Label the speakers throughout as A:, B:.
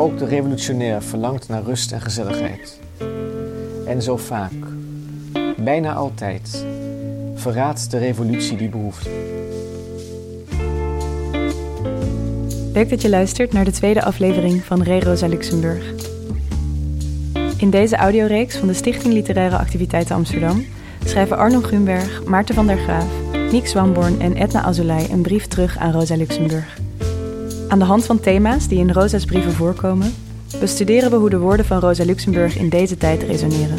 A: Ook de revolutionair verlangt naar rust en gezelligheid. En zo vaak, bijna altijd, verraadt de revolutie die behoefte.
B: Leuk dat je luistert naar de tweede aflevering van Re Rosa Luxemburg. In deze audioreeks van de Stichting Literaire Activiteiten Amsterdam schrijven Arno Grunberg, Maarten van der Graaf, Niek Swamborn en Edna Azoulay een brief terug aan Rosa Luxemburg. Aan de hand van thema's die in Rosa's brieven voorkomen, bestuderen we hoe de woorden van Rosa Luxemburg in deze tijd resoneren.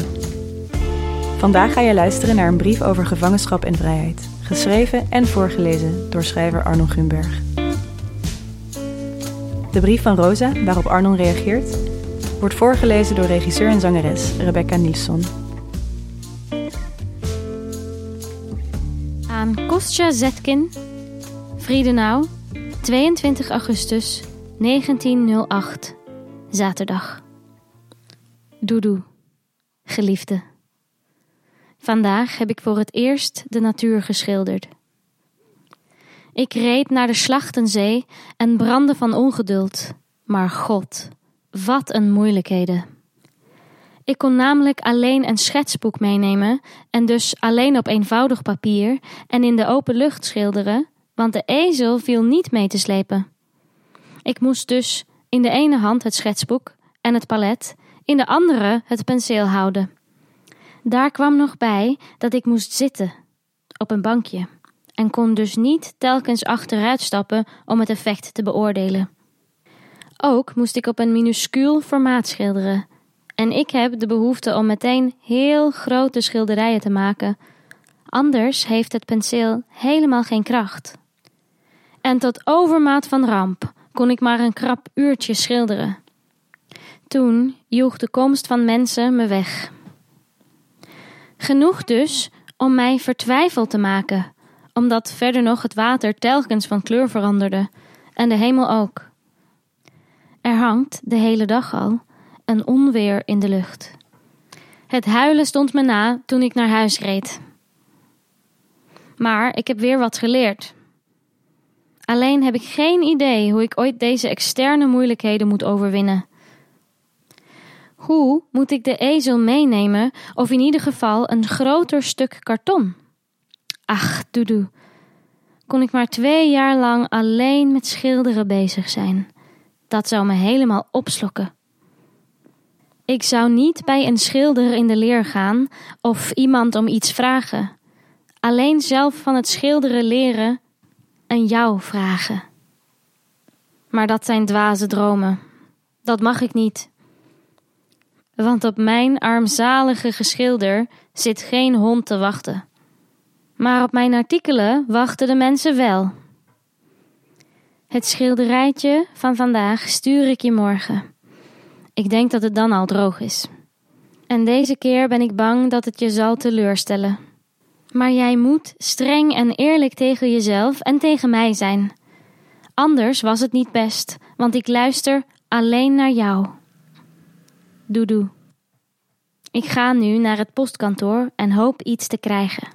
B: Vandaag ga je luisteren naar een brief over gevangenschap en vrijheid, geschreven en voorgelezen door schrijver Arno Grunberg. De brief van Rosa, waarop Arnon reageert, wordt voorgelezen door regisseur en zangeres Rebecca Nilsson.
C: Aan Kostja Zetkin, Friedenau, 22 augustus 1908, zaterdag. Doedoe, geliefde. Vandaag heb ik voor het eerst de natuur geschilderd. Ik reed naar de slachtenzee en brandde van ongeduld. Maar God, wat een moeilijkheden. Ik kon namelijk alleen een schetsboek meenemen en dus alleen op eenvoudig papier en in de open lucht schilderen, want de ezel viel niet mee te slepen. Ik moest dus in de ene hand het schetsboek en het palet, in de andere het penseel houden. Daar kwam nog bij dat ik moest zitten op een bankje en kon dus niet telkens achteruit stappen om het effect te beoordelen. Ook moest ik op een minuscuul formaat schilderen. En ik heb de behoefte om meteen heel grote schilderijen te maken. Anders heeft het penseel helemaal geen kracht. En tot overmaat van ramp kon ik maar een krap uurtje schilderen. Toen joeg de komst van mensen me weg. Genoeg dus om mij vertwijfeld te maken, omdat verder nog het water telkens van kleur veranderde en de hemel ook. Er hangt de hele dag al een onweer in de lucht. Het huilen stond me na toen ik naar huis reed. Maar ik heb weer wat geleerd. Alleen heb ik geen idee hoe ik ooit deze externe moeilijkheden moet overwinnen. Hoe moet ik de ezel meenemen, of in ieder geval een groter stuk karton? Ach, doedoe. Kon ik maar twee jaar lang alleen met schilderen bezig zijn. Dat zou me helemaal opslokken. Ik zou niet bij een schilder in de leer gaan of iemand om iets vragen. Alleen zelf van het schilderen leren en jou vragen. Maar dat zijn dwaze dromen. Dat mag ik niet. Want op mijn armzalige geschilder zit geen hond te wachten. Maar op mijn artikelen wachten de mensen wel. Het schilderijtje van vandaag stuur ik je morgen. Ik denk dat het dan al droog is. En deze keer ben ik bang dat het je zal teleurstellen. Maar jij moet streng en eerlijk tegen jezelf en tegen mij zijn. Anders was het niet best, want ik luister alleen naar jou. Doedoe. Ik ga nu naar het postkantoor en hoop iets te krijgen.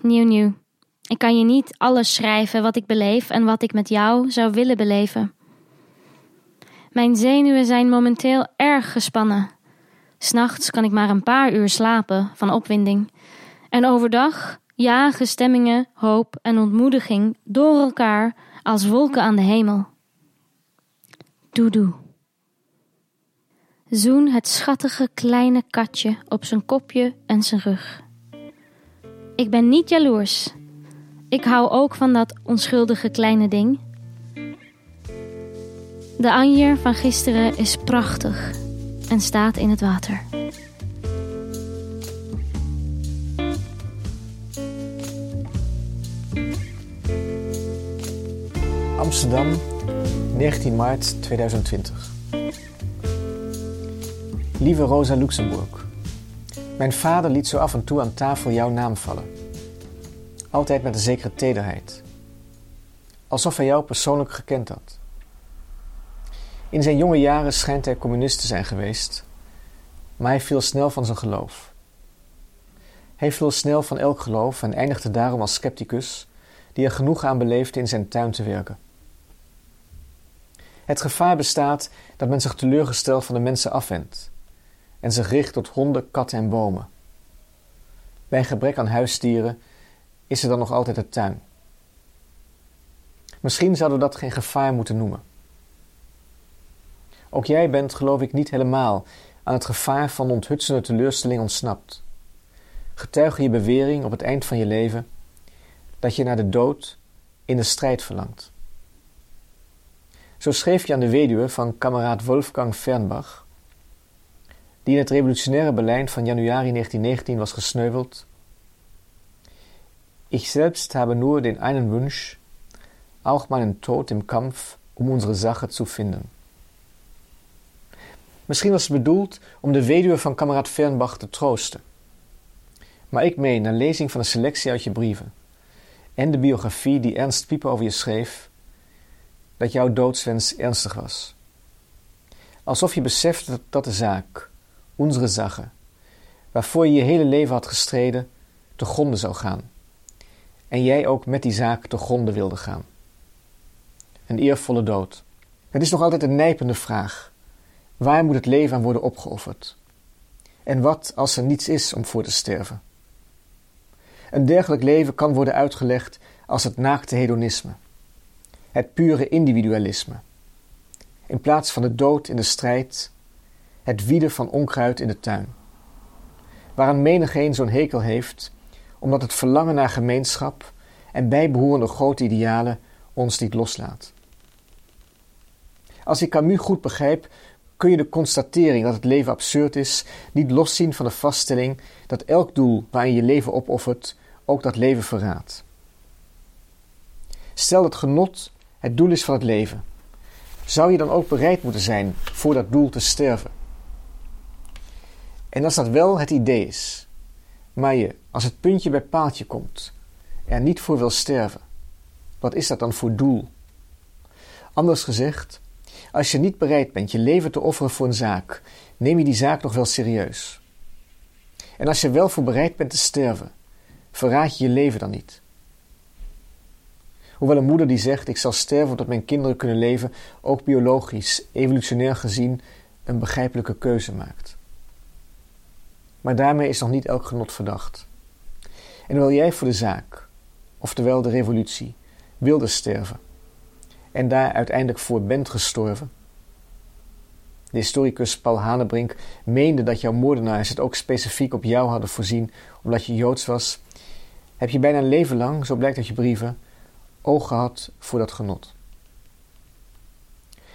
C: Nieuw, nieuw. Ik kan je niet alles schrijven wat ik beleef en wat ik met jou zou willen beleven. Mijn zenuwen zijn momenteel erg gespannen. S'nachts kan ik maar een paar uur slapen van opwinding. En overdag jagen stemmingen, hoop en ontmoediging door elkaar als wolken aan de hemel. Doedoe. Zoen het schattige kleine katje op zijn kopje en zijn rug. Ik ben niet jaloers. Ik hou ook van dat onschuldige kleine ding. De anjer van gisteren is prachtig en staat in het water.
A: Amsterdam, 19 maart 2020. Lieve Rosa Luxemburg, mijn vader liet zo af en toe aan tafel jouw naam vallen. Altijd met een zekere tederheid. Alsof hij jou persoonlijk gekend had. In zijn jonge jaren schijnt hij communist te zijn geweest, maar hij viel snel van zijn geloof. Hij viel snel van elk geloof en eindigde daarom als scepticus, die er genoeg aan beleefde in zijn tuin te werken. Het gevaar bestaat dat men zich teleurgesteld van de mensen afwendt en zich richt tot honden, katten en bomen. Bij gebrek aan huisdieren is er dan nog altijd de tuin. Misschien zouden we dat geen gevaar moeten noemen. Ook jij bent, geloof ik, niet helemaal aan het gevaar van onthutsende teleurstelling ontsnapt. Getuige je bewering op het eind van je leven dat je naar de dood in de strijd verlangt. Zo schreef je aan de weduwe van kameraad Wolfgang Fernbach, die in het revolutionaire Berlijn van januari 1919 was gesneuveld. Ich selbst habe nur den einen Wunsch, auch meinen Tod im Kampf um unsere Sache zu finden. Misschien was het bedoeld om de weduwe van kameraad Fernbach te troosten. Maar ik meen, na lezing van een selectie uit je brieven en de biografie die Ernst Pieper over je schreef, dat jouw doodswens ernstig was. Alsof je besefte dat de zaak, onze Sache, waarvoor je je hele leven had gestreden, te gronden zou gaan. En jij ook met die zaak te gronden wilde gaan. Een eervolle dood. Het is nog altijd een nijpende vraag. Waar moet het leven aan worden opgeofferd? En wat als er niets is om voor te sterven? Een dergelijk leven kan worden uitgelegd als het naakte hedonisme, het pure individualisme. In plaats van de dood in de strijd, het wieden van onkruid in de tuin. Waaraan menigeen zo'n hekel heeft, omdat het verlangen naar gemeenschap en bijbehorende grote idealen ons niet loslaat. Als ik Camus goed begrijp, kun je de constatering dat het leven absurd is niet loszien van de vaststelling dat elk doel waarin je leven opoffert ook dat leven verraadt. Stel dat genot het doel is van het leven, zou je dan ook bereid moeten zijn voor dat doel te sterven? En als dat wel het idee is, maar je, als het puntje bij paaltje komt, er niet voor wil sterven, wat is dat dan voor doel? Anders gezegd, als je niet bereid bent je leven te offeren voor een zaak, neem je die zaak nog wel serieus. En als je wel voor bereid bent te sterven, verraad je je leven dan niet. Hoewel een moeder die zegt: Ik zal sterven omdat mijn kinderen kunnen leven, ook biologisch, evolutionair gezien, een begrijpelijke keuze maakt. Maar daarmee is nog niet elk genot verdacht. En hoewel jij voor de zaak, oftewel de revolutie, wilde sterven, en daar uiteindelijk voor bent gestorven. De historicus Paul Hanebrink meende dat jouw moordenaars het ook specifiek op jou hadden voorzien omdat je joods was. Heb je bijna een leven lang, zo blijkt uit je brieven, oog gehad voor dat genot.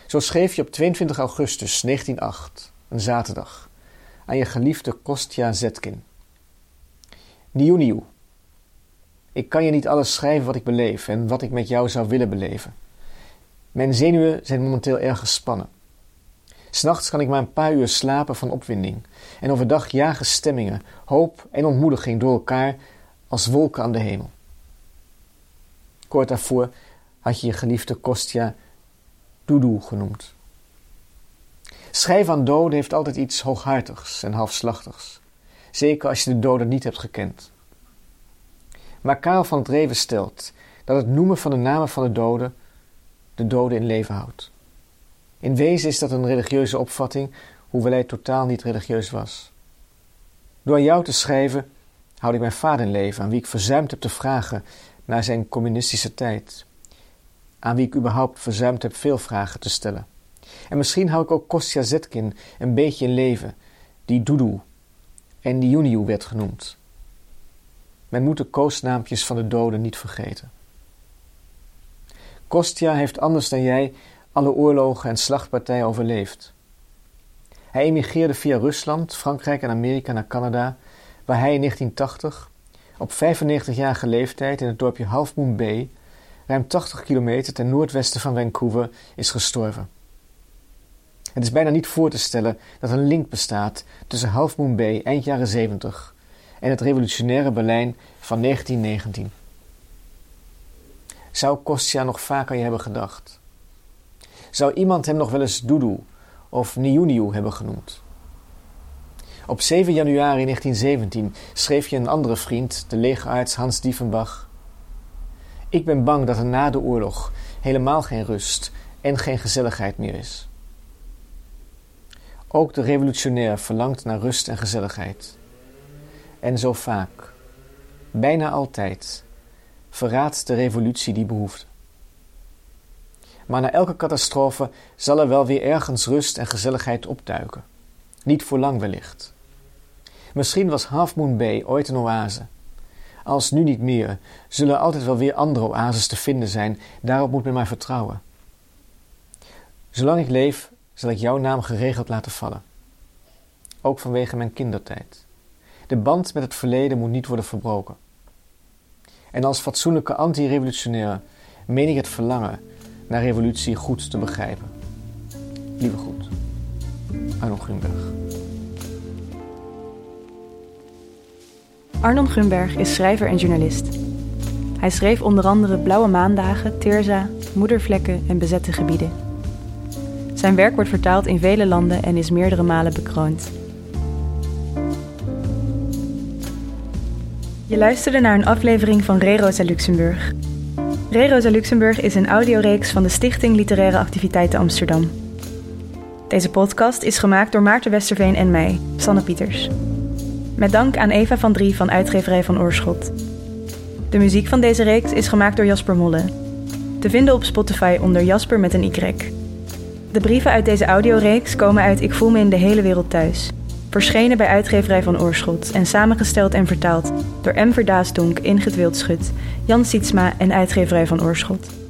A: Zo schreef je op 22 augustus 1908, een zaterdag, aan je geliefde Kostja Zetkin. Nieuw nieuw. Ik kan je niet alles schrijven wat ik beleef en wat ik met jou zou willen beleven. Mijn zenuwen zijn momenteel erg gespannen. S'nachts kan ik maar een paar uur slapen van opwinding. En overdag jagen stemmingen, hoop en ontmoediging door elkaar als wolken aan de hemel. Kort daarvoor had je je geliefde Kostja Dudu genoemd. Schrijven aan doden heeft altijd iets hooghartigs en halfslachtigs. Zeker als je de doden niet hebt gekend. Maar Karel van het Reven stelt dat het noemen van de namen van de doden de doden in leven houdt. In wezen is dat een religieuze opvatting, hoewel hij totaal niet religieus was. Door jou te schrijven houd ik mijn vader in leven, aan wie ik verzuimd heb te vragen naar zijn communistische tijd. Aan wie ik überhaupt verzuimd heb veel vragen te stellen. En misschien hou ik ook Kostja Zetkin een beetje in leven, die Dudu en die Juniu werd genoemd. Men moet de koosnaampjes van de doden niet vergeten. Kostja heeft anders dan jij alle oorlogen en slachtpartijen overleefd. Hij emigreerde via Rusland, Frankrijk en Amerika naar Canada, waar hij in 1980, op 95-jarige leeftijd in het dorpje Half Moon Bay, ruim 80 kilometer ten noordwesten van Vancouver, is gestorven. Het is bijna niet voor te stellen dat een link bestaat tussen Half Moon Bay eind jaren 70 en het revolutionaire Berlijn van 1919. Zou Kostja nog vaak aan je hebben gedacht? Zou iemand hem nog wel eens Dudu of Niuniu hebben genoemd? Op 7 januari 1917 schreef je een andere vriend, de legerarts Hans Diefenbach. Ik ben bang dat er na de oorlog helemaal geen rust en geen gezelligheid meer is. Ook de revolutionair verlangt naar rust en gezelligheid. En zo vaak, bijna altijd, verraadt de revolutie die behoefte. Maar na elke catastrofe zal er wel weer ergens rust en gezelligheid opduiken. Niet voor lang wellicht. Misschien was Half Moon Bay ooit een oase. Als nu niet meer, zullen altijd wel weer andere oases te vinden zijn. Daarop moet men maar vertrouwen. Zolang ik leef, zal ik jouw naam geregeld laten vallen. Ook vanwege mijn kindertijd. De band met het verleden moet niet worden verbroken. En als fatsoenlijke anti-revolutionair meen ik het verlangen naar revolutie goed te begrijpen. Lieve goed, Arno Grunberg.
B: Arnon Grunberg is schrijver en journalist. Hij schreef onder andere Blauwe Maandagen, Teerza, Moedervlekken en Bezette Gebieden. Zijn werk wordt vertaald in vele landen en is meerdere malen bekroond. Je luisterde naar een aflevering van Re Rosa Luxemburg. Re Rosa Luxemburg is een audioreeks van de Stichting Literaire Activiteiten Amsterdam. Deze podcast is gemaakt door Maarten Westerveen en mij, Sanne Pieters. Met dank aan Eva van Drie van Uitgeverij van Oorschot. De muziek van deze reeks is gemaakt door Jasper Molle. Te vinden op Spotify onder Jasper met een Y. De brieven uit deze audioreeks komen uit Ik voel me in de hele wereld thuis. Verschenen bij Uitgeverij van Oorschot en samengesteld en vertaald door M. Verdaasdonk, Ingrid Wildschut, Jan Sietsma en Uitgeverij van Oorschot.